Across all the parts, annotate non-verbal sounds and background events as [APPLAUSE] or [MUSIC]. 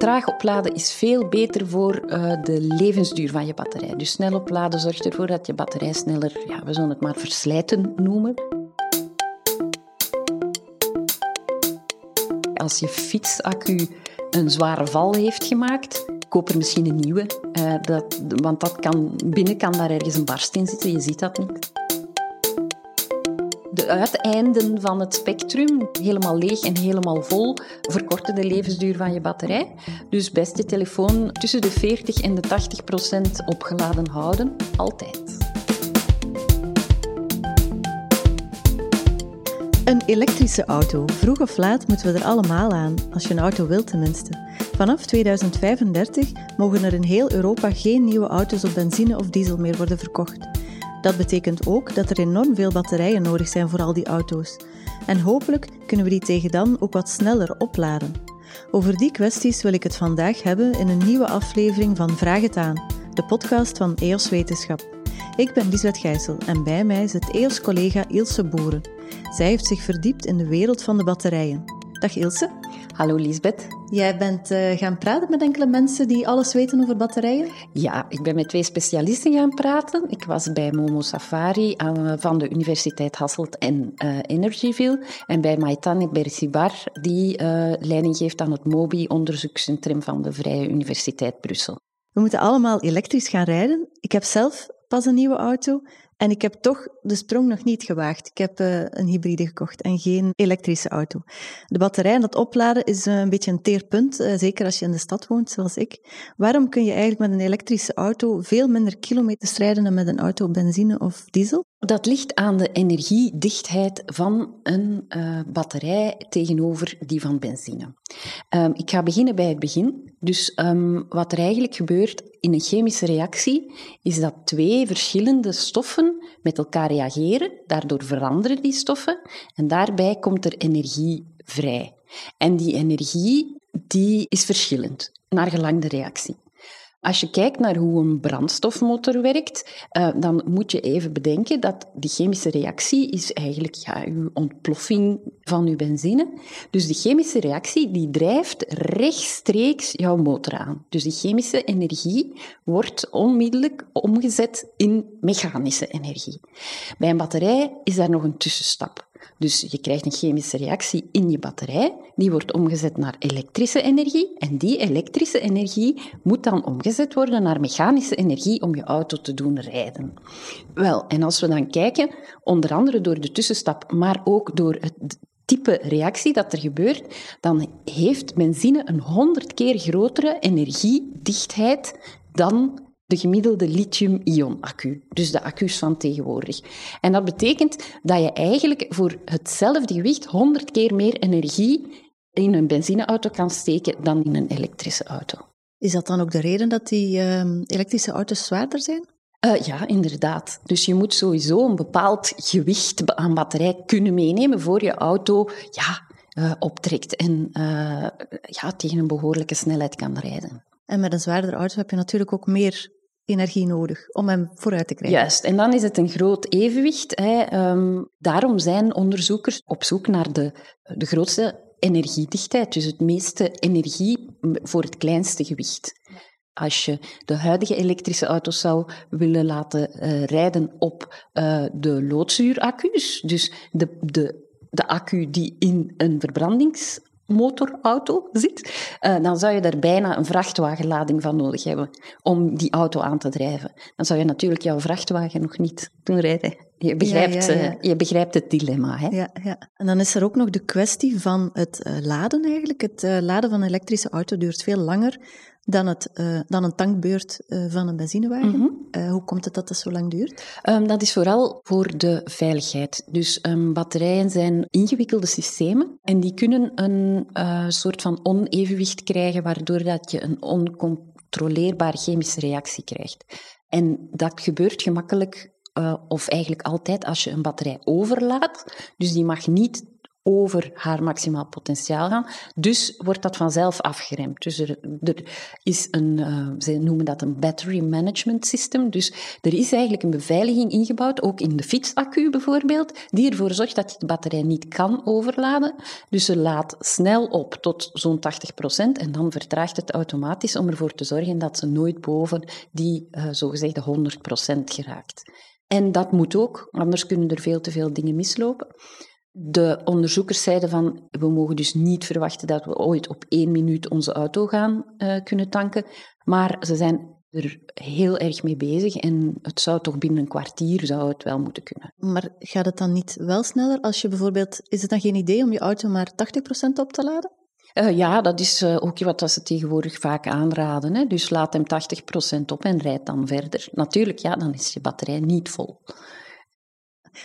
traag opladen is veel beter voor uh, de levensduur van je batterij. Dus snel opladen zorgt ervoor dat je batterij sneller, ja, we zullen het maar verslijten noemen. Als je fietsaccu een zware val heeft gemaakt, koop er misschien een nieuwe. Uh, dat, want dat kan, binnen kan daar ergens een barst in zitten, je ziet dat niet uiteinden van het spectrum, helemaal leeg en helemaal vol, verkorten de levensduur van je batterij. Dus best je telefoon tussen de 40 en de 80 procent opgeladen houden, altijd. Een elektrische auto. Vroeg of laat moeten we er allemaal aan, als je een auto wilt tenminste. Vanaf 2035 mogen er in heel Europa geen nieuwe auto's op benzine of diesel meer worden verkocht. Dat betekent ook dat er enorm veel batterijen nodig zijn voor al die auto's. En hopelijk kunnen we die tegen dan ook wat sneller opladen. Over die kwesties wil ik het vandaag hebben in een nieuwe aflevering van Vraag het aan, de podcast van EOS Wetenschap. Ik ben Lisbeth Gijssel en bij mij zit EOS-collega Ilse Boeren. Zij heeft zich verdiept in de wereld van de batterijen. Dag Ilse. Hallo Lisbeth. Jij bent uh, gaan praten met enkele mensen die alles weten over batterijen? Ja, ik ben met twee specialisten gaan praten. Ik was bij Momo Safari aan, van de Universiteit Hasselt en uh, Energyville. En bij Maitane Bersibar, die leiding geeft aan het MOBI-onderzoekscentrum van de Vrije Universiteit Brussel. We moeten allemaal elektrisch gaan rijden. Ik heb zelf pas een nieuwe auto en ik heb toch de sprong nog niet gewaagd. Ik heb uh, een hybride gekocht en geen elektrische auto. De batterij en dat opladen is uh, een beetje een teerpunt, uh, zeker als je in de stad woont, zoals ik. Waarom kun je eigenlijk met een elektrische auto veel minder kilometers rijden dan met een auto op benzine of diesel? Dat ligt aan de energiedichtheid van een uh, batterij tegenover die van benzine. Um, ik ga beginnen bij het begin. Dus um, wat er eigenlijk gebeurt in een chemische reactie, is dat twee verschillende stoffen met elkaar reageren. Daardoor veranderen die stoffen en daarbij komt er energie vrij. En die energie die is verschillend, naar gelang de reactie. Als je kijkt naar hoe een brandstofmotor werkt, uh, dan moet je even bedenken dat die chemische reactie is eigenlijk ja, uw ontploffing van uw benzine. Dus die chemische reactie die drijft rechtstreeks jouw motor aan. Dus die chemische energie wordt onmiddellijk omgezet in mechanische energie. Bij een batterij is daar nog een tussenstap. Dus je krijgt een chemische reactie in je batterij, die wordt omgezet naar elektrische energie en die elektrische energie moet dan omgezet worden naar mechanische energie om je auto te doen rijden. Wel, en als we dan kijken, onder andere door de tussenstap, maar ook door het type reactie dat er gebeurt, dan heeft benzine een honderd keer grotere energiedichtheid dan de gemiddelde lithium-ion-accu, dus de accu's van tegenwoordig. En dat betekent dat je eigenlijk voor hetzelfde gewicht 100 keer meer energie in een benzineauto kan steken dan in een elektrische auto. Is dat dan ook de reden dat die uh, elektrische auto's zwaarder zijn? Uh, ja, inderdaad. Dus je moet sowieso een bepaald gewicht aan batterij kunnen meenemen voor je auto ja, uh, optrekt en uh, ja, tegen een behoorlijke snelheid kan rijden. En met een zwaardere auto heb je natuurlijk ook meer energie nodig om hem vooruit te krijgen. Juist, en dan is het een groot evenwicht. Hè. Um, daarom zijn onderzoekers op zoek naar de, de grootste energiedichtheid, dus het meeste energie voor het kleinste gewicht. Als je de huidige elektrische auto's zou willen laten uh, rijden op uh, de loodzuuraccu's, dus de, de, de accu die in een verbrandings motorauto zit, uh, dan zou je daar bijna een vrachtwagenlading van nodig hebben om die auto aan te drijven. Dan zou je natuurlijk jouw vrachtwagen nog niet doen rijden. Je begrijpt, ja, ja, ja. Uh, je begrijpt het dilemma. Hè? Ja, ja. En dan is er ook nog de kwestie van het uh, laden eigenlijk. Het laden van een elektrische auto duurt veel langer dan, het, uh, dan een tankbeurt van een benzinewagen. Mm -hmm. uh, hoe komt het dat dat zo lang duurt? Um, dat is vooral voor de veiligheid. Dus um, batterijen zijn ingewikkelde systemen en die kunnen een soort van onevenwicht krijgen, waardoor dat je een oncontroleerbare chemische reactie krijgt. En dat gebeurt gemakkelijk, of eigenlijk altijd, als je een batterij overlaat. Dus die mag niet over haar maximaal potentiaal gaan. Dus wordt dat vanzelf afgeremd. Dus er, is een, uh, ze noemen dat een battery management system. Dus er is eigenlijk een beveiliging ingebouwd, ook in de fietsaccu bijvoorbeeld, die ervoor zorgt dat je de batterij niet kan overladen. Dus ze laat snel op tot zo'n 80% en dan vertraagt het automatisch om ervoor te zorgen dat ze nooit boven die uh, zogezegde 100% geraakt. En dat moet ook, anders kunnen er veel te veel dingen mislopen. De onderzoekers zeiden van, we mogen dus niet verwachten dat we ooit op één minuut onze auto gaan uh, kunnen tanken. Maar ze zijn er heel erg mee bezig en het zou toch binnen een kwartier zou het wel moeten kunnen. Maar gaat het dan niet wel sneller als je bijvoorbeeld, is het dan geen idee om je auto maar 80% op te laden? Uh, ja, dat is uh, ook wat ze tegenwoordig vaak aanraden. Hè. Dus laat hem 80% op en rijd dan verder. Natuurlijk, ja, dan is je batterij niet vol.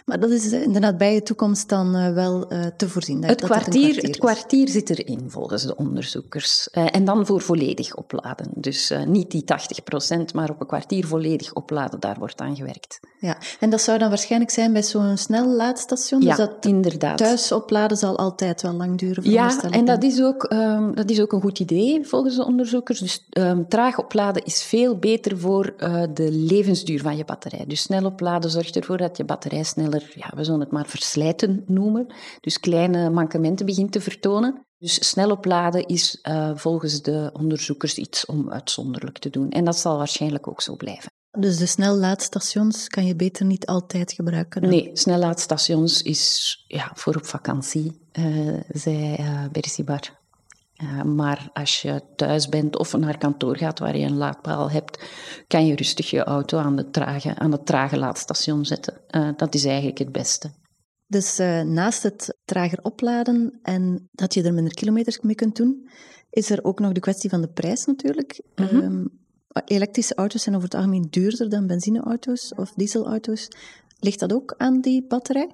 Maar dat is in de nabije toekomst dan uh, wel uh, te voorzien. Het, dat kwartier, het, kwartier, het kwartier zit erin, volgens de onderzoekers. En dan voor volledig opladen. Dus niet die 80%, maar op een kwartier volledig opladen, daar wordt aan gewerkt. Ja, en dat zou dan waarschijnlijk zijn bij zo'n snel laadstation? Ja, dus dat inderdaad. Thuis opladen zal altijd wel lang duren? Ja, en dat is, ook, um, dat is ook een goed idee, volgens de onderzoekers. Dus um, traag opladen is veel beter voor de levensduur van je batterij. Dus snel opladen zorgt ervoor dat je batterij sneller, ja, we zullen het maar verslijten noemen, dus kleine mankementen begint te vertonen. Dus snel opladen is uh, volgens de onderzoekers iets om uitzonderlijk te doen. En dat zal waarschijnlijk ook zo blijven. Dus de snellaadstations kan je beter niet altijd gebruiken? Dan? Nee, snellaadstations is ja, voor op vakantie, uh, zei uh, Bersibar. Uh, maar als je thuis bent of naar kantoor gaat waar je een laadpaal hebt, kan je rustig je auto aan, de trage, aan het trage laadstation zetten. Uh, dat is eigenlijk het beste. Dus uh, naast het trager opladen en dat je er minder kilometers mee kunt doen, is er ook nog de kwestie van de prijs natuurlijk. Mm -hmm. um, elektrische auto's zijn over het algemeen duurder dan benzineauto's of dieselauto's. Ligt dat ook aan die batterij?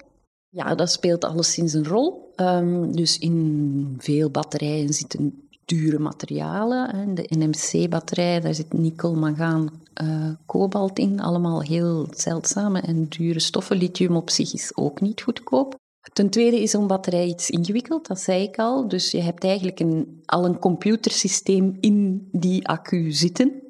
Ja, dat speelt alleszins een rol. Um, dus in veel batterijen zitten dure materialen. De NMC-batterij, daar zit nikkel, mangaan, uh, kobalt in. Allemaal heel zeldzame en dure stoffen. Lithium op zich is ook niet goedkoop. Ten tweede is een batterij iets ingewikkeld, dat zei ik al. Dus je hebt eigenlijk een, al een computersysteem in die accu zitten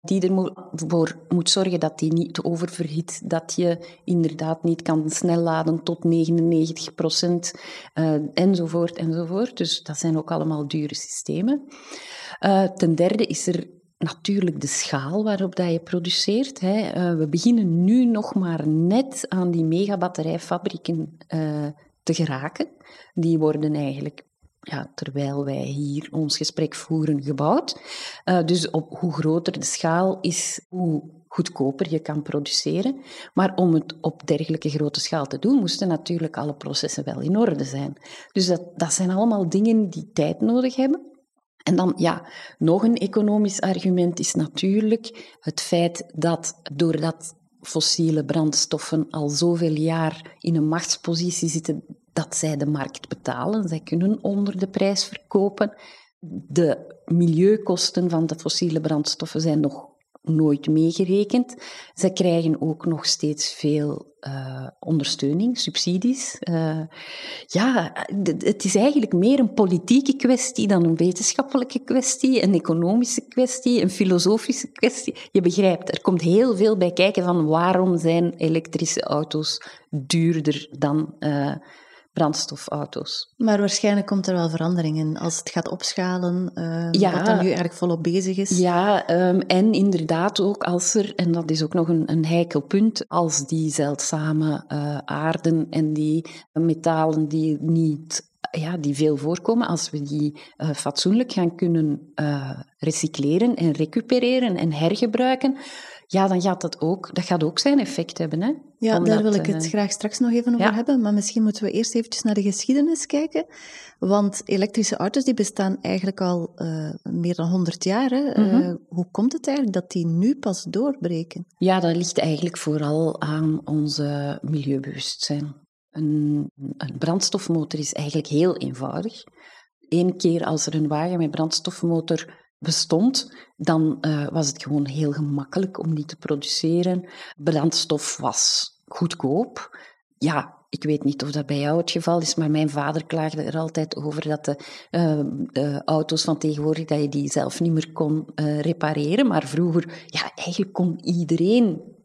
die ervoor moet zorgen dat die niet oververhit, dat je inderdaad niet kan snel laden tot 99 procent, uh, enzovoort, enzovoort. Dus dat zijn ook allemaal dure systemen. Uh, ten derde is er natuurlijk de schaal waarop dat je produceert. Hè. Uh, we beginnen nu nog maar net aan die megabatterijfabrieken te geraken. Die worden eigenlijk ja, terwijl wij hier ons gesprek voeren, gebouwd. Uh, dus op hoe groter de schaal is, hoe goedkoper je kan produceren. Maar om het op dergelijke grote schaal te doen, moesten natuurlijk alle processen wel in orde zijn. Dus dat, dat zijn allemaal dingen die tijd nodig hebben. En dan, ja, nog een economisch argument is natuurlijk het feit dat doordat fossiele brandstoffen al zoveel jaar in een machtspositie zitten dat zij de markt betalen. Zij kunnen onder de prijs verkopen. De milieukosten van de fossiele brandstoffen zijn nog nooit meegerekend. Zij krijgen ook nog steeds veel uh, ondersteuning, subsidies. Uh, ja, het is eigenlijk meer een politieke kwestie dan een wetenschappelijke kwestie, een economische kwestie, een filosofische kwestie. Je begrijpt, er komt heel veel bij kijken van waarom zijn elektrische auto's duurder dan uh, brandstofauto's. Maar waarschijnlijk komt er wel verandering in als het gaat opschalen, uh, ja, wat er nu eigenlijk volop bezig is. Ja, um, en inderdaad ook als er, en dat is ook nog een, een heikel punt, als die zeldzame uh, aarden en die metalen die niet ja, die veel voorkomen, als we die uh, fatsoenlijk gaan kunnen uh, recycleren en recupereren en hergebruiken, ja, dan gaat dat ook, dat gaat ook zijn effect hebben. Hè? Ja, Omdat, daar wil ik het uh, graag straks nog even over ja. hebben. Maar misschien moeten we eerst eventjes naar de geschiedenis kijken. Want elektrische auto's die bestaan eigenlijk al uh, meer dan 100 jaar. Hè? Mm -hmm. uh, hoe komt het eigenlijk dat die nu pas doorbreken? Ja, dat ligt eigenlijk vooral aan onze milieubewustzijn. Een, een brandstofmotor is eigenlijk heel eenvoudig. Eén keer als er een wagen met brandstofmotor bestond, dan uh, was het gewoon heel gemakkelijk om die te produceren. Brandstof was goedkoop. Ja, ik weet niet of dat bij jou het geval is, maar mijn vader klaagde er altijd over dat de, de auto's van tegenwoordig, dat je die zelf niet meer kon uh, repareren. Maar vroeger, ja, eigenlijk kon iedereen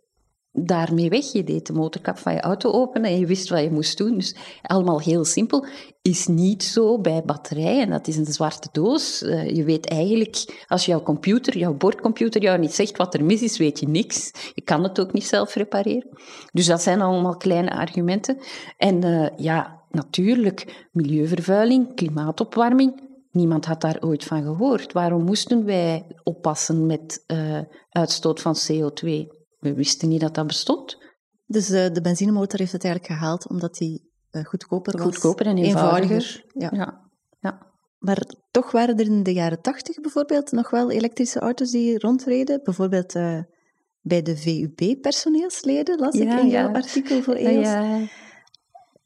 daarmee weg. Je deed de motorkap van je auto open en je wist wat je moest doen. Dus allemaal heel simpel. Is niet zo bij batterijen. Dat is een zwarte doos. Uh, je weet eigenlijk, als jouw computer, jouw bordcomputer jou niet zegt wat er mis is, weet je niks. Je kan het ook niet zelf repareren. Dus dat zijn allemaal kleine argumenten. En uh, ja, natuurlijk, milieuvervuiling, klimaatopwarming. Niemand had daar ooit van gehoord. Waarom moesten wij oppassen met uh, uitstoot van CO2? We wisten niet dat dat bestond. Dus uh, de benzinemotor heeft het eigenlijk gehaald omdat die uh, goedkoper was. Goedkoper en eenvoudiger. Ja. ja. ja. Maar toch waren er in de jaren tachtig bijvoorbeeld nog wel elektrische auto's die rondreden. Bijvoorbeeld uh, bij de VUB-personeelsleden, las ja, ik in ja. jouw artikel voor EOS. Ja.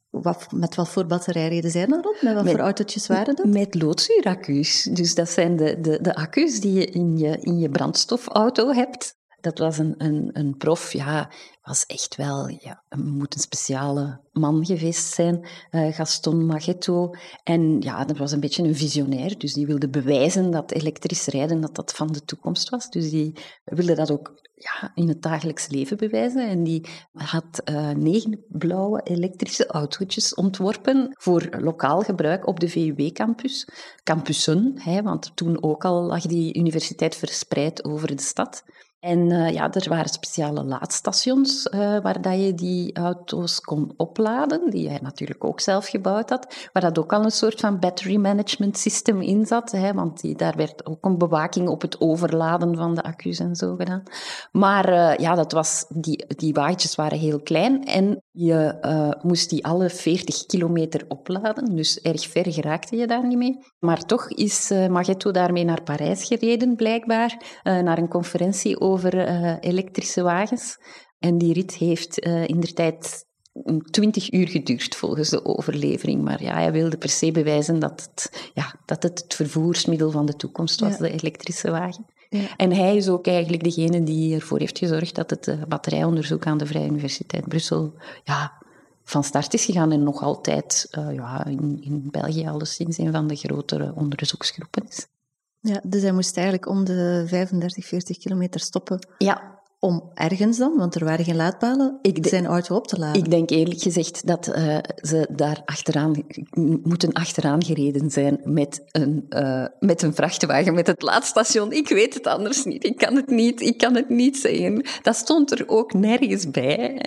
Wat, met wat voor batterij reden zij dan rond? Met wat Met- voor autootjes waren dat? Met loodzuuraccu's. Dus dat zijn de, de, de accu's die je in je, in je brandstofauto hebt. Dat was een, een, prof, ja, was echt wel, ja, moet een speciale man geweest zijn, eh, Gaston Maghetto. En ja, dat was een beetje een visionair, dus die wilde bewijzen dat elektrisch rijden, dat dat van de toekomst was. Dus die wilde dat ook ja, in het dagelijks leven bewijzen. En die had eh, negen blauwe elektrische autootjes ontworpen voor lokaal gebruik op de VUB-campus. Campussen, hè, want toen ook al lag die universiteit verspreid over de stad. En uh, ja, er waren speciale laadstations uh, waar dat je die auto's kon opladen, die hij natuurlijk ook zelf gebouwd had, waar dat ook al een soort van battery management system in zat, hè, want die, daar werd ook een bewaking op het overladen van de accu's en zo gedaan. Maar uh, ja, dat was, die, die wagentjes waren heel klein en je moest die alle 40 kilometer opladen, dus erg ver geraakte je daar niet mee. Maar toch is Maghetto daarmee naar Parijs gereden, blijkbaar, naar een conferentie over uh, elektrische wagens. En die rit heeft uh, in de tijd 20 uur geduurd volgens de overlevering. Maar ja, hij wilde per se bewijzen dat het, ja, dat het het vervoersmiddel van de toekomst was, ja. de elektrische wagen. Ja. En hij is ook eigenlijk degene die ervoor heeft gezorgd dat het uh, batterijonderzoek aan de Vrije Universiteit Brussel ja, van start is gegaan en nog altijd ja, in, in België alleszins een van de grotere onderzoeksgroepen is. Ja, dus hij moest eigenlijk om de 35, 40 kilometer stoppen. Ja. Om ergens dan, want er waren geen laadpalen, ik zijn auto op te laden. Ik denk eerlijk gezegd dat uh, ze daar achteraan moeten achteraan gereden zijn met een, uh, met een vrachtwagen, met het laadstation. Ik weet het anders niet. Ik kan het niet, ik kan het niet zeggen. Dat stond er ook nergens bij.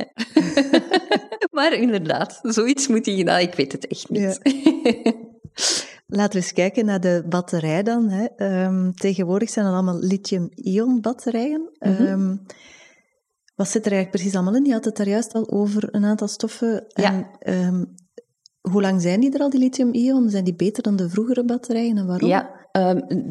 [LAUGHS] maar inderdaad, zoiets moet hij gedaan. Ik weet het echt niet. Ja. [LAUGHS] Laten we eens kijken naar de batterij dan. Hè. Um, tegenwoordig zijn dat allemaal lithium-ion batterijen. Mm -hmm. um, wat zit er eigenlijk precies allemaal in? Je had het daar juist al over een aantal stoffen. Ja. En, um, hoe lang zijn die er al, die lithium-ion? Zijn die beter dan de vroegere batterijen en waarom? Ja,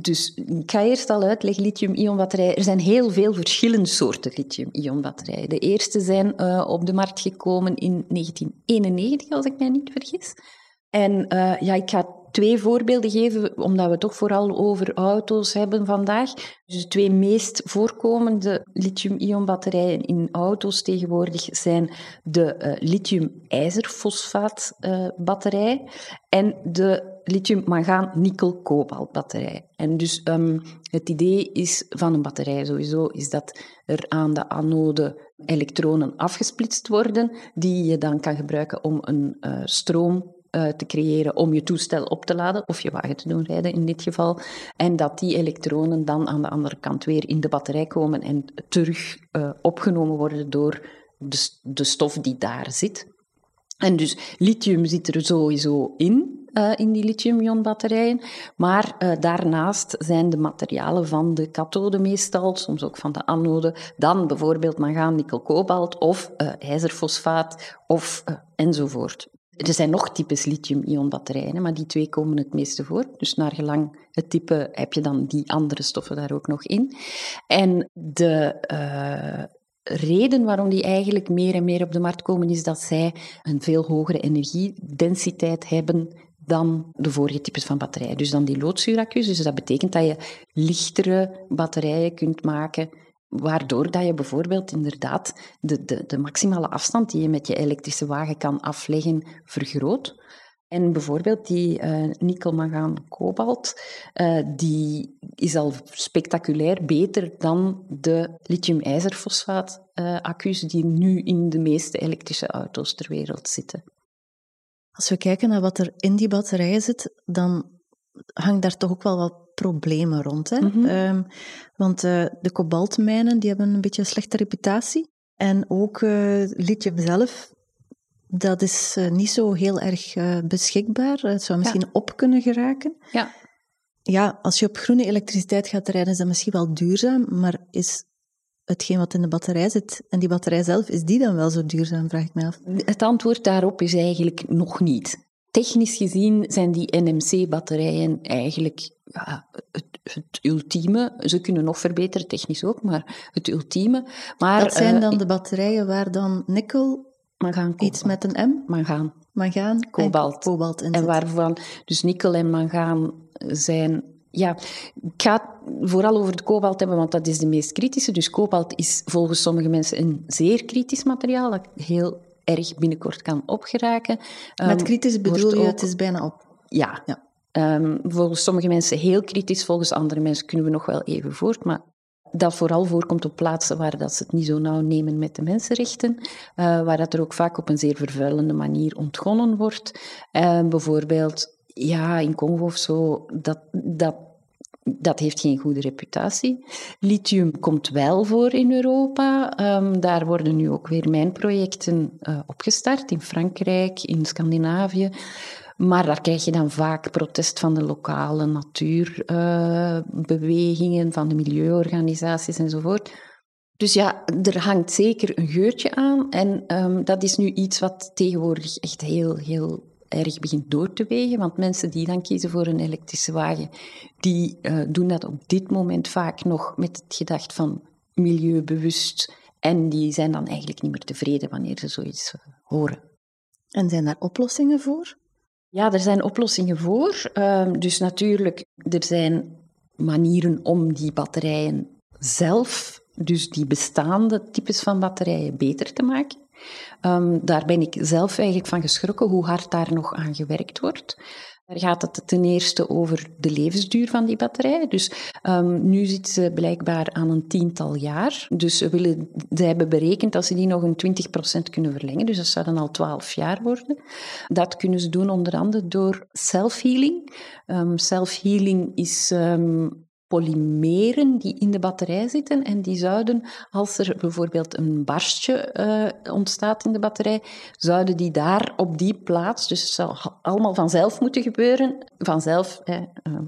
dus ik ga eerst al uitleggen, lithium-ion batterijen. Er zijn heel veel verschillende soorten lithium-ion batterijen. De eerste zijn uh, op de markt gekomen in 1991, als ik mij niet vergis. En uh, ja, ik ga twee voorbeelden geven, omdat we toch vooral over auto's hebben vandaag. Dus de twee meest voorkomende lithium-ion batterijen in auto's tegenwoordig zijn de uh, lithium-ijzerfosfaat uh, batterij en de lithium-mangaan-nikkel-kobalt batterij. En dus um, het idee is van een batterij sowieso, is dat er aan de anode elektronen afgesplitst worden, die je dan kan gebruiken om een uh, stroom uh, te creëren om je toestel op te laden, of je wagen te doen rijden in dit geval. En dat die elektronen dan aan de andere kant weer in de batterij komen en terug uh, opgenomen worden door de, de stof die daar zit. En dus lithium zit er sowieso in, uh, in die lithium-ion batterijen. Maar daarnaast zijn de materialen van de kathode meestal, soms ook van de anode, dan bijvoorbeeld mangaan, nikkel, kobalt of ijzerfosfaat of enzovoort. Er zijn nog types lithium-ion batterijen, maar die twee komen het meeste voor. Dus naar gelang het type heb je dan die andere stoffen daar ook nog in. En de uh, reden waarom die eigenlijk meer en meer op de markt komen, is dat zij een veel hogere energiedensiteit hebben dan de vorige types van batterijen. Dus dan die loodzuuraccu's. Dus dat betekent dat je lichtere batterijen kunt maken Waardoor dat je bijvoorbeeld inderdaad de, de, de maximale afstand die je met je elektrische wagen kan afleggen vergroot. En bijvoorbeeld die uh, nikkel, mangaan, kobalt, uh, die is al spectaculair beter dan de lithium-ijzerfosfaat uh, accu's die nu in de meeste elektrische auto's ter wereld zitten. Als we kijken naar wat er in die batterijen zit, dan hangt daar toch ook wel wat problemen rond. Hè? Mm -hmm. want de kobaltmijnen die hebben een beetje een slechte reputatie. En ook lithium zelf dat is uh, niet zo heel erg uh, beschikbaar. Het zou misschien ja. op kunnen geraken. Ja. Ja, als je op groene elektriciteit gaat rijden, is dat misschien wel duurzaam, maar is hetgeen wat in de batterij zit en die batterij zelf, is die dan wel zo duurzaam, vraag ik me af? Het antwoord daarop is eigenlijk nog niet. Technisch gezien zijn die NMC-batterijen eigenlijk ja, het, het, ultieme. Ze kunnen nog verbeteren, technisch ook, maar het ultieme. Maar, dat zijn dan uh, de batterijen waar dan nikkel Mangaan, Iets met een M? Mangaan. Mangaan. Kobalt. En kobalt en waarvan dus nikkel en mangaan zijn... Ja, ik ga het vooral over de kobalt hebben, want dat is de meest kritische. Dus kobalt is volgens sommige mensen een zeer kritisch materiaal, dat heel erg binnenkort kan opgeraken. Met um, kritisch bedoel je, ook, het is bijna op? Ja. ja. Um, volgens sommige mensen heel kritisch, volgens andere mensen kunnen we nog wel even voort, maar dat vooral voorkomt op plaatsen waar dat ze het niet zo nauw nemen met de mensenrechten, uh, waar dat er ook vaak op een zeer vervuilende manier ontgonnen wordt. Uh, bijvoorbeeld, ja, in Congo of zo, dat, dat, dat heeft geen goede reputatie. Lithium komt wel voor in Europa. Um, daar worden nu ook weer mijnprojecten uh, opgestart, in Frankrijk, in Scandinavië. Maar daar krijg je dan vaak protest van de lokale natuurbewegingen, uh, van de milieuorganisaties enzovoort. Dus ja, er hangt zeker een geurtje aan. En um, dat is nu iets wat tegenwoordig echt heel, heel erg begint door te wegen. Want mensen die dan kiezen voor een elektrische wagen, die uh, doen dat op dit moment vaak nog met het gedacht van milieubewust. En die zijn dan eigenlijk niet meer tevreden wanneer ze zoiets uh, horen. En zijn daar oplossingen voor? Ja, er zijn oplossingen voor. Uh, dus natuurlijk, er zijn manieren om die batterijen zelf, dus die bestaande types van batterijen, beter te maken. Um, daar ben ik zelf eigenlijk van geschrokken hoe hard daar nog aan gewerkt wordt. Daar gaat het ten eerste over de levensduur van die batterij. Dus um, nu zit ze blijkbaar aan een tiental jaar. Dus ze, willen, ze hebben berekend dat ze die nog een 20% kunnen verlengen. Dus dat zou dan al 12 jaar worden. Dat kunnen ze doen onder andere door self-healing. Um, self-healing is polymeren die in de batterij zitten en die zouden, als er bijvoorbeeld een barstje uh, ontstaat in de batterij, zouden die daar op die plaats, dus het zou allemaal vanzelf moeten gebeuren, vanzelf uh,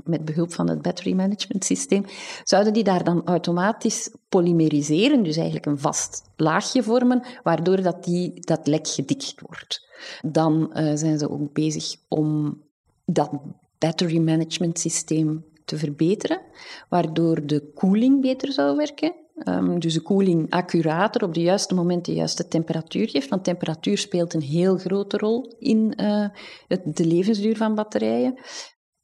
met behulp van het battery management systeem, zouden die daar dan automatisch polymeriseren, dus eigenlijk een vast laagje vormen, waardoor dat, die, dat lek gedicht wordt. Dan uh, zijn ze ook bezig om dat battery management systeem te verbeteren, waardoor de koeling beter zou werken. Um, dus de koeling accurater op de juiste moment de juiste temperatuur geeft. Want temperatuur speelt een heel grote rol in uh, het, de levensduur van batterijen.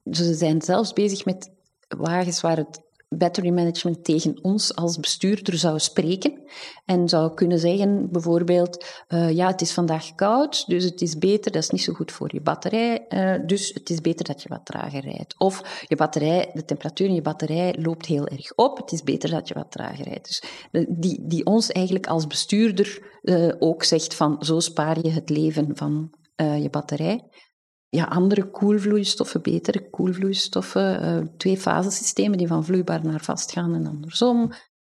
Dus ze zijn zelfs bezig met wagens waar het battery management tegen ons als bestuurder zou spreken en zou kunnen zeggen bijvoorbeeld, uh, ja, het is vandaag koud, dus het is beter, dat is niet zo goed voor je batterij, uh, dus het is beter dat je wat trager rijdt. Of je batterij, de temperatuur in je batterij loopt heel erg op, het is beter dat je wat trager rijdt. Dus die, die ons eigenlijk als bestuurder ook zegt van, zo spaar je het leven van je batterij ja, andere koelvloeistoffen, betere koelvloeistoffen, uh, twee fasesystemen die van vloeibaar naar vast gaan en andersom.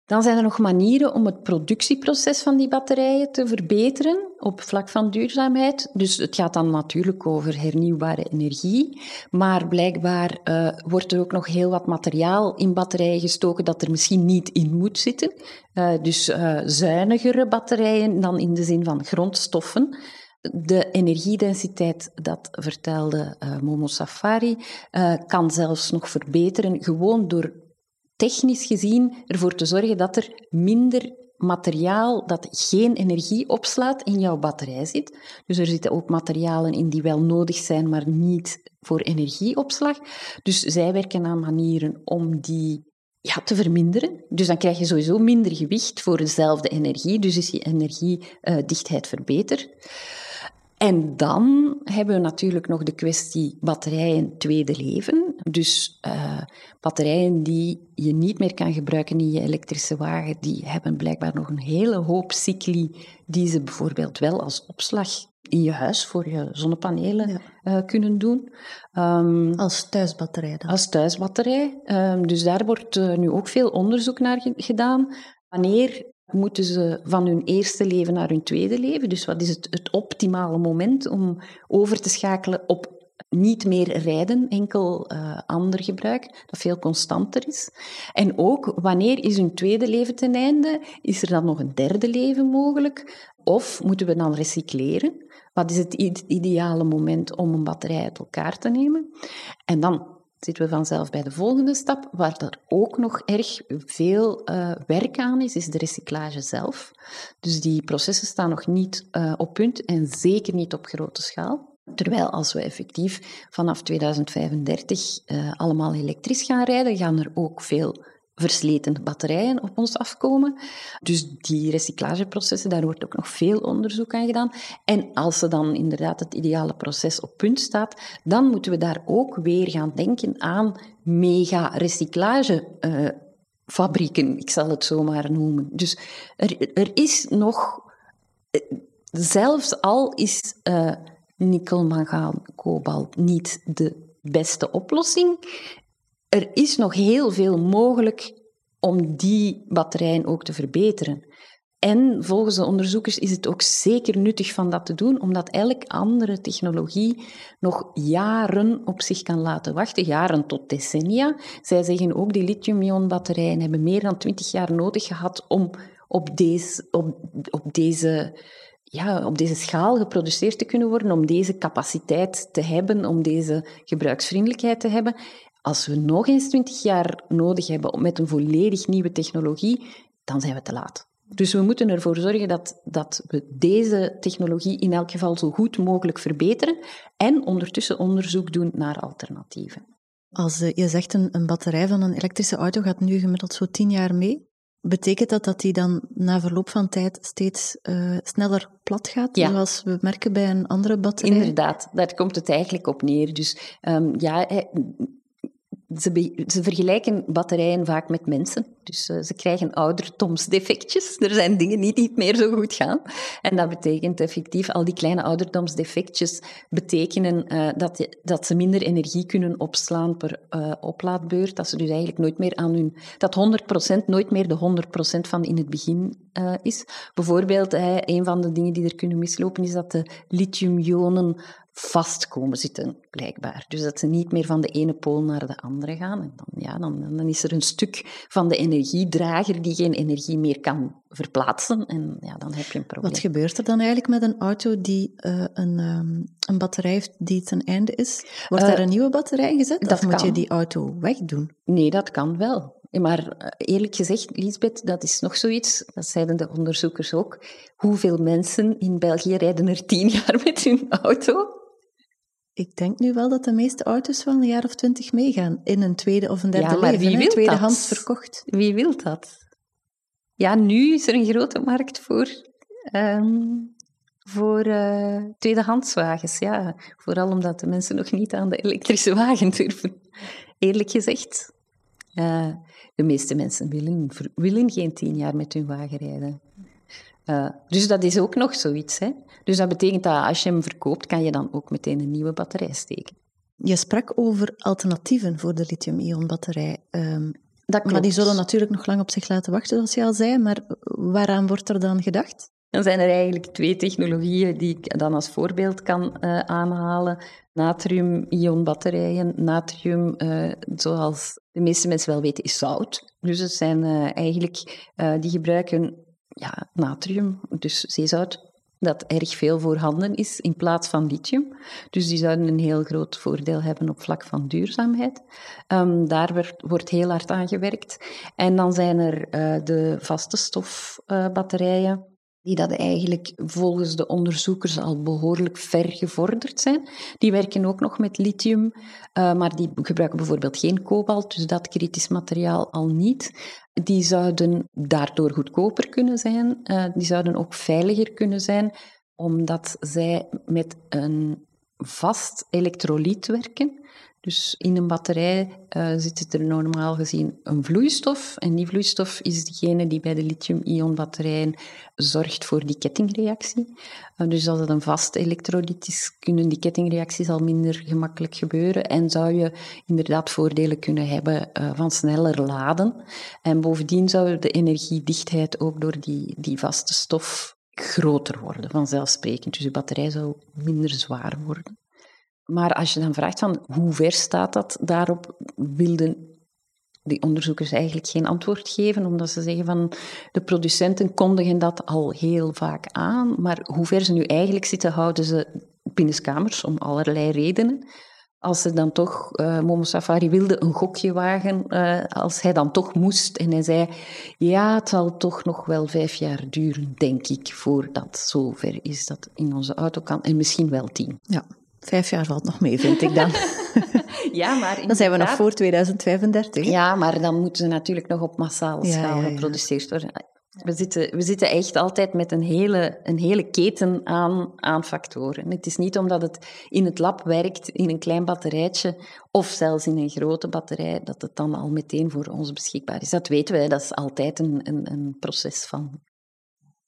Dan zijn er nog manieren om het productieproces van die batterijen te verbeteren op vlak van duurzaamheid. Dus het gaat dan natuurlijk over hernieuwbare energie, maar blijkbaar uh, wordt er ook nog heel wat materiaal in batterijen gestoken dat er misschien niet in moet zitten. Uh, dus zuinigere batterijen dan in de zin van grondstoffen. De energiedensiteit, dat vertelde uh, Momo Safari, uh, kan zelfs nog verbeteren, gewoon door technisch gezien ervoor te zorgen dat er minder materiaal dat geen energie opslaat in jouw batterij zit. Dus er zitten ook materialen in die wel nodig zijn, maar niet voor energieopslag. Dus zij werken aan manieren om die ja, te verminderen. Dus dan krijg je sowieso minder gewicht voor dezelfde energie, dus is je energiedichtheid verbeterd. En dan hebben we natuurlijk nog de kwestie batterijen tweede leven. Dus uh, batterijen die je niet meer kan gebruiken in je elektrische wagen, die hebben blijkbaar nog een hele hoop cycli die ze bijvoorbeeld wel als opslag in je huis voor je zonnepanelen uh, kunnen doen. Um, als thuisbatterij dan? Als thuisbatterij. Um, dus daar wordt uh, nu ook veel onderzoek naar gedaan. Wanneer moeten ze van hun eerste leven naar hun tweede leven? Dus wat is het, het optimale moment om over te schakelen op niet meer rijden, enkel uh, ander gebruik, dat veel constanter is. En ook, wanneer is hun tweede leven ten einde? Is er dan nog een derde leven mogelijk? Of moeten we dan recycleren? Wat is het ideale moment om een batterij uit elkaar te nemen? En dan zitten we vanzelf bij de volgende stap, waar er ook nog erg veel uh, werk aan is, is de recyclage zelf. Dus die processen staan nog niet uh, op punt en zeker niet op grote schaal. Terwijl als we effectief vanaf 2035 uh, eh, allemaal elektrisch gaan rijden, gaan er ook veel versleten batterijen op ons afkomen. Dus die recyclageprocessen, daar wordt ook nog veel onderzoek aan gedaan. En als er dan inderdaad het ideale proces op punt staat, dan moeten we daar ook weer gaan denken aan mega-recyclagefabrieken, ik zal het zo maar noemen. Dus er, er is nog, eh, zelfs al is uh, nikkel, mangaan, kobalt niet de beste oplossing, er is nog heel veel mogelijk om die batterijen ook te verbeteren. En volgens de onderzoekers is het ook zeker nuttig van dat te doen, omdat elke andere technologie nog jaren op zich kan laten wachten, jaren tot decennia. Zij zeggen ook, die lithium-ion batterijen hebben meer dan twintig jaar nodig gehad om op deze, op, op deze ja, op deze schaal geproduceerd te kunnen worden, om deze capaciteit te hebben, om deze gebruiksvriendelijkheid te hebben. Als we nog eens twintig jaar nodig hebben met een volledig nieuwe technologie, dan zijn we te laat. Dus we moeten ervoor zorgen dat, dat we deze technologie in elk geval zo goed mogelijk verbeteren en ondertussen onderzoek doen naar alternatieven. Als eh, je zegt een, een batterij van een elektrische auto gaat nu gemiddeld zo tien jaar mee, Betekent dat dat die dan na verloop van tijd steeds uh, sneller plat gaat, ja. zoals we merken bij een andere batterij? Inderdaad, daar komt het eigenlijk op neer. Dus um, ja, ze, ze, vergelijken batterijen vaak met mensen. Dus uh, ze krijgen ouderdomsdefectjes. Er zijn dingen die niet meer zo goed gaan. En dat betekent effectief, al die kleine ouderdomsdefectjes betekenen uh, dat, dat ze minder energie kunnen opslaan per uh, oplaadbeurt. Dat ze dus eigenlijk nooit meer aan hun... Dat 100% nooit meer de 100% van in het begin is. Bijvoorbeeld, een van de dingen die er kunnen mislopen is dat de lithium-ionen vast komen zitten, blijkbaar. Dus dat ze niet meer van de ene pool naar de andere gaan. En dan, ja, dan, dan is er een stuk van de energiedrager die geen energie meer kan verplaatsen. En ja, dan heb je een probleem. Wat gebeurt er dan eigenlijk met een auto die uh, een, um, een batterij heeft die ten einde is? Wordt uh, daar een nieuwe batterij gezet? Dat of moet je die auto wegdoen? Nee, dat kan wel. Maar eh, eerlijk gezegd, Lisbeth, dat is nog zoiets, dat zeiden de onderzoekers ook. Hoeveel mensen in België rijden er tien jaar met hun auto? Ik denk nu wel dat de meeste auto's wel een jaar of twintig meegaan in een tweede of een derde ja, maar leven. Wie wil tweedehands verkocht. Wie wil dat? Ja, nu is er een grote markt voor, um, voor uh, tweedehandswagens. Ja, vooral omdat de mensen nog niet aan de elektrische wagen durven. Eerlijk gezegd, uh, de meeste mensen willen, willen geen tien jaar met hun wagen rijden. Uh, dus dat is ook nog zoiets. Hè? Dus dat betekent dat als je hem verkoopt, kan je dan ook meteen een nieuwe batterij steken. Je sprak over alternatieven voor de lithium-ion batterij. Um, dat maar die zullen natuurlijk nog lang op zich laten wachten, zoals je al zei. Maar waaraan wordt er dan gedacht? Dan zijn er eigenlijk twee technologieën die ik dan als voorbeeld kan uh, aanhalen. Natrium-ion batterijen. Natrium, uh, zoals de meeste mensen wel weten, is zout. Dus het zijn uh, eigenlijk, die gebruiken ja, natrium, dus zeezout, dat erg veel voorhanden is in plaats van lithium. Dus die zouden een heel groot voordeel hebben op vlak van duurzaamheid. Um, daar wordt, heel hard aan gewerkt. En dan zijn er uh, de vaste stofbatterijen. Die dat eigenlijk volgens de onderzoekers al behoorlijk ver gevorderd zijn. Die werken ook nog met lithium, uh, maar die gebruiken bijvoorbeeld geen kobalt, dus dat kritisch materiaal al niet. Die zouden daardoor goedkoper kunnen zijn, uh, die zouden ook veiliger kunnen zijn, omdat zij met een vast elektrolyt werken. Dus in een batterij uh, zit er normaal gezien een vloeistof. En die vloeistof is degene die bij de lithium-ion batterijen zorgt voor die kettingreactie. Uh, dus als het een vast elektrolyt is, kunnen die kettingreacties al minder gemakkelijk gebeuren. En zou je inderdaad voordelen kunnen hebben uh, van sneller laden. En bovendien zou de energiedichtheid ook door die, die vaste stof groter worden, vanzelfsprekend. Dus je batterij zou minder zwaar worden. Maar als je dan vraagt van hoe ver staat dat, daarop wilden die onderzoekers eigenlijk geen antwoord geven, omdat ze zeggen van de producenten kondigen dat al heel vaak aan, maar hoe ver ze nu eigenlijk zitten, houden ze binnenskamers om allerlei redenen. Als ze dan toch, uh, Momo Safari wilde een gokje wagen, uh, als hij dan toch moest en hij zei, ja, het zal toch nog wel vijf jaar duren, denk ik, voordat zover is dat in onze auto kan, en misschien wel tien. Ja. Vijf jaar valt nog mee, vind ik dan. [LAUGHS] ja, maar dan zijn we nog voor 2035. Ja, maar dan moeten ze natuurlijk nog op massaal schaal geproduceerd worden. We zitten, we zitten echt altijd met een hele, een hele keten aan, aan factoren. Het is niet omdat het in het lab werkt, in een klein batterijtje, of zelfs in een grote batterij, dat het dan al meteen voor ons beschikbaar is. Dat weten wij, dat is altijd een, een, een proces van.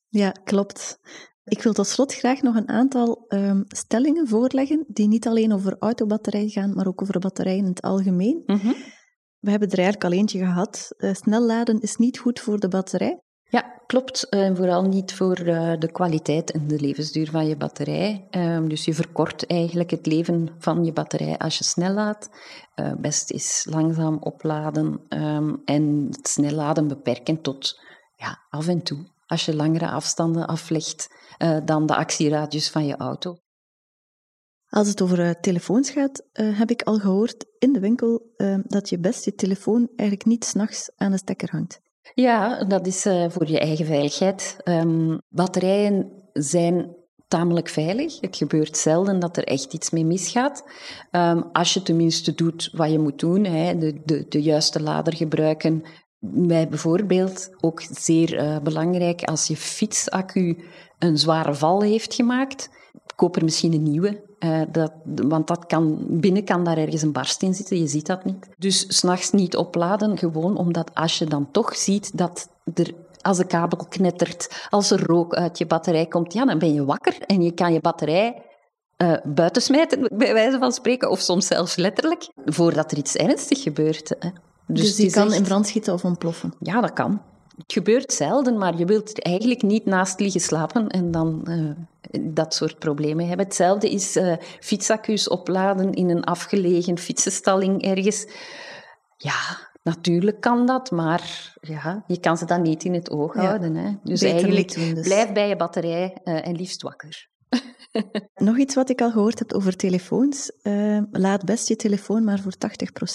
Ja, klopt. Ik wil tot slot graag nog een aantal um, stellingen voorleggen die niet alleen over autobatterijen gaan, maar ook over batterijen in het algemeen. Mm -hmm. We hebben er eigenlijk al eentje gehad. Uh, snel laden is niet goed voor de batterij. Ja, klopt. En uh, vooral niet voor uh, de kwaliteit en de levensduur van je batterij. Um, dus je verkort eigenlijk het leven van je batterij als je snel laadt. Uh, best is langzaam opladen um, en het snel laden beperken tot ja, af en toe. Als je langere afstanden aflegt, uh, dan de actieradius van je auto. Als het over uh, telefoons gaat, uh, heb ik al gehoord in de winkel dat je best je telefoon eigenlijk niet s'nachts aan de stekker hangt. Ja, dat is voor je eigen veiligheid. Um, batterijen zijn tamelijk veilig. Het gebeurt zelden dat er echt iets mee misgaat. Um, als je tenminste doet wat je moet doen, hè, de, de, de juiste lader gebruiken, bij bijvoorbeeld ook zeer uh, belangrijk als je fietsaccu een zware val heeft gemaakt, koop er misschien een nieuwe. Uh, dat, want dat kan, binnen kan daar ergens een barst in zitten, je ziet dat niet. Dus s'nachts niet opladen, gewoon omdat als je dan toch ziet dat er, als de kabel knettert, als er rook uit je batterij komt, ja, dan ben je wakker en je kan je batterij uh, buitensmijten, bij wijze van spreken, of soms zelfs letterlijk, voordat er iets ernstig gebeurt. Hè. Dus, dus die kan echt... in brand schieten of ontploffen? Ja, dat kan. Het gebeurt zelden, maar je wilt eigenlijk niet naast liggen slapen en dan uh, dat soort problemen hebben. Hetzelfde is uh, fietsaccu's opladen in een afgelegen fietsenstalling ergens. Ja, natuurlijk kan dat, maar ja, je kan ze dan niet in het oog ja, houden. Hè. Dus eigenlijk dus. blijf bij je batterij uh, en liefst wakker. [LAUGHS] Nog iets wat ik al gehoord heb over telefoons. Uh, laat best je telefoon maar voor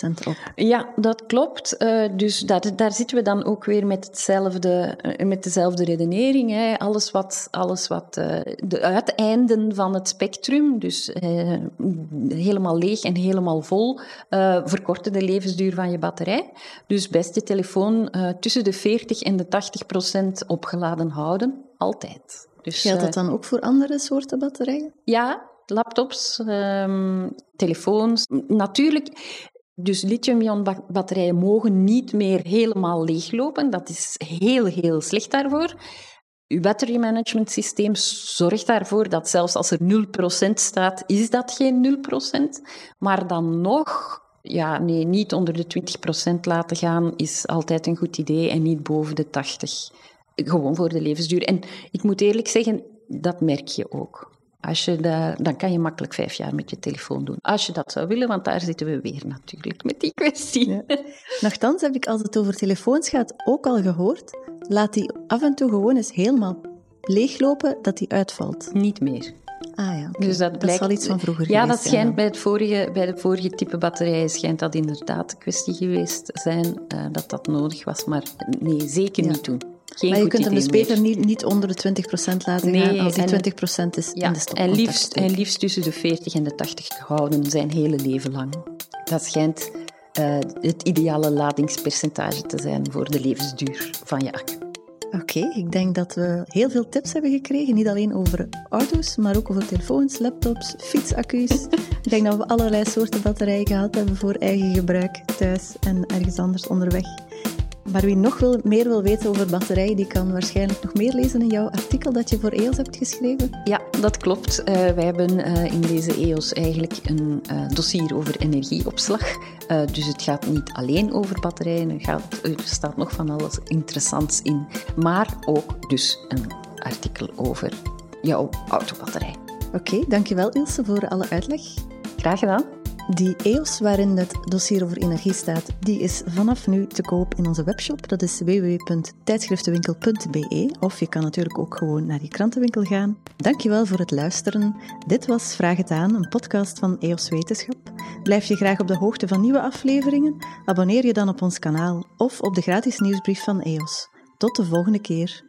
80% op. Ja, dat klopt. Uh, dus dat, daar zitten we dan ook weer met, hetzelfde, uh, met dezelfde redenering. Hè. Alles wat, alles wat de uiteinden van het spectrum, dus helemaal leeg en helemaal vol, verkorten de levensduur van je batterij. Dus best je telefoon tussen de 40 en de 80% opgeladen houden. Altijd. Dus, Geldt dat dan ook voor andere soorten batterijen? Ja, laptops, um, telefoons. Natuurlijk, dus lithium-ion batterijen mogen niet meer helemaal leeglopen. Dat is heel, heel slecht daarvoor. Uw battery management systeem zorgt daarvoor dat zelfs als er 0% staat, is dat geen 0%. Maar dan nog, ja, nee, niet onder de 20% laten gaan is altijd een goed idee en niet boven de 80%. Gewoon voor de levensduur. En ik moet eerlijk zeggen, dat merk je ook. Als je dat, dan kan je makkelijk vijf jaar met je telefoon doen. Als je dat zou willen, want daar zitten we weer natuurlijk met die kwestie. Ja. Nochtans heb ik, als het over telefoons gaat, ook al gehoord. Laat die af en toe gewoon eens helemaal leeglopen, dat die uitvalt. Niet meer. Ah ja, okay. dus dat, blijkt, dat is al iets van vroeger Ja, dat schijnt bij, het vorige, bij de vorige type batterijen schijnt dat inderdaad een kwestie geweest zijn uh, dat dat nodig was. Maar nee, zeker ja. niet doen. Geen maar je kunt hem dus beter niet, niet onder de 20% laten Nee, gaan als die en- 20% is Ja, in de en liefst, en liefst tussen de 40 en de 80 houden zijn hele leven lang. Dat schijnt eh, het ideale ladingspercentage te zijn voor de levensduur van je accu. Oké, ik denk dat we heel veel tips hebben gekregen. Niet alleen over auto's, maar ook over telefoons, laptops, fietsaccu's. [LAUGHS] ik denk dat we allerlei soorten batterijen gehad hebben voor eigen gebruik thuis en ergens anders onderweg. Maar wie nog wil, meer wil weten over batterijen, die kan waarschijnlijk nog meer lezen in jouw artikel dat je voor EOS hebt geschreven. Ja, dat klopt. Eh, wij hebben eh, in deze EOS eigenlijk een eh, dossier over energieopslag. Dus het gaat niet alleen over batterijen, er, gaat, er staat nog van alles interessants in. Maar ook dus een artikel over jouw autobatterij. Oké, dankjewel Ilse voor alle uitleg. Graag gedaan. Die EOS waarin het dossier over energie staat, die is vanaf nu te koop in onze webshop. Dat is www.tijdschriftenwinkel.be of je kan natuurlijk ook gewoon naar je krantenwinkel gaan. Dankjewel voor het luisteren. Dit was Vraag het aan, een podcast van EOS Wetenschap. Blijf je graag op de hoogte van nieuwe afleveringen? Abonneer je dan op ons kanaal of op de gratis nieuwsbrief van EOS. Tot de volgende keer.